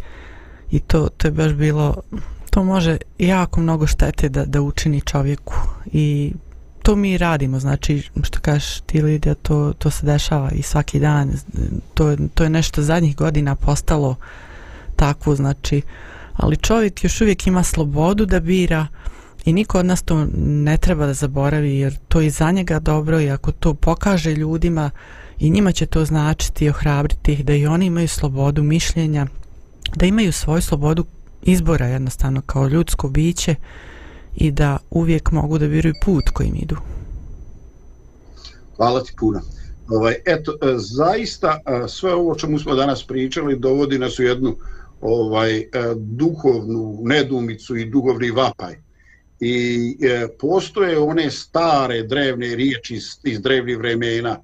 i to, to je baš bilo to može jako mnogo štete da, da učini čovjeku i to mi radimo znači što kažeš ti Lidija to, to se dešava i svaki dan. To, to je nešto zadnjih godina postalo takvo znači ali čovjek još uvijek ima slobodu da bira I niko od nas to ne treba da zaboravi jer to je za njega dobro i ako to pokaže ljudima i njima će to značiti i ohrabriti ih da i oni imaju slobodu mišljenja, da imaju svoju slobodu izbora jednostavno kao ljudsko biće i da uvijek mogu da biraju put kojim idu. Hvala ti puno. Ovaj, eto, e, zaista e, sve ovo čemu smo danas pričali dovodi nas u jednu ovaj e, duhovnu nedumicu i duhovni vapaj. I e, postoje one stare drevne riječi iz, iz drevnih vremena.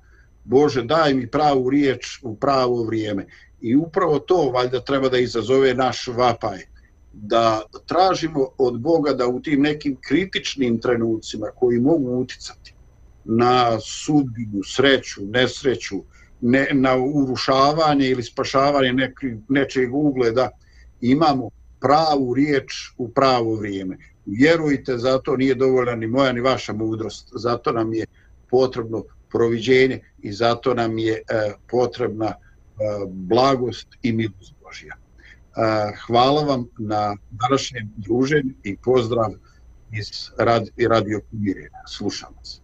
Bože, daj mi pravu riječ u pravo vrijeme. I upravo to valjda treba da izazove naš vapaj. Da tražimo od Boga da u tim nekim kritičnim trenucima koji mogu uticati na sudbinu, sreću, nesreću, ne, na urušavanje ili spašavanje neki, nečeg ugleda, imamo pravu riječ u pravo vrijeme. Vjerujte, zato nije dovoljna ni moja ni vaša mudrost, zato nam je potrebno proviđenje i zato nam je e, potrebna e, blagost i milost Božja hvala vam na današnjem druženju i pozdrav iz radio Pomirenja. Slušamo se.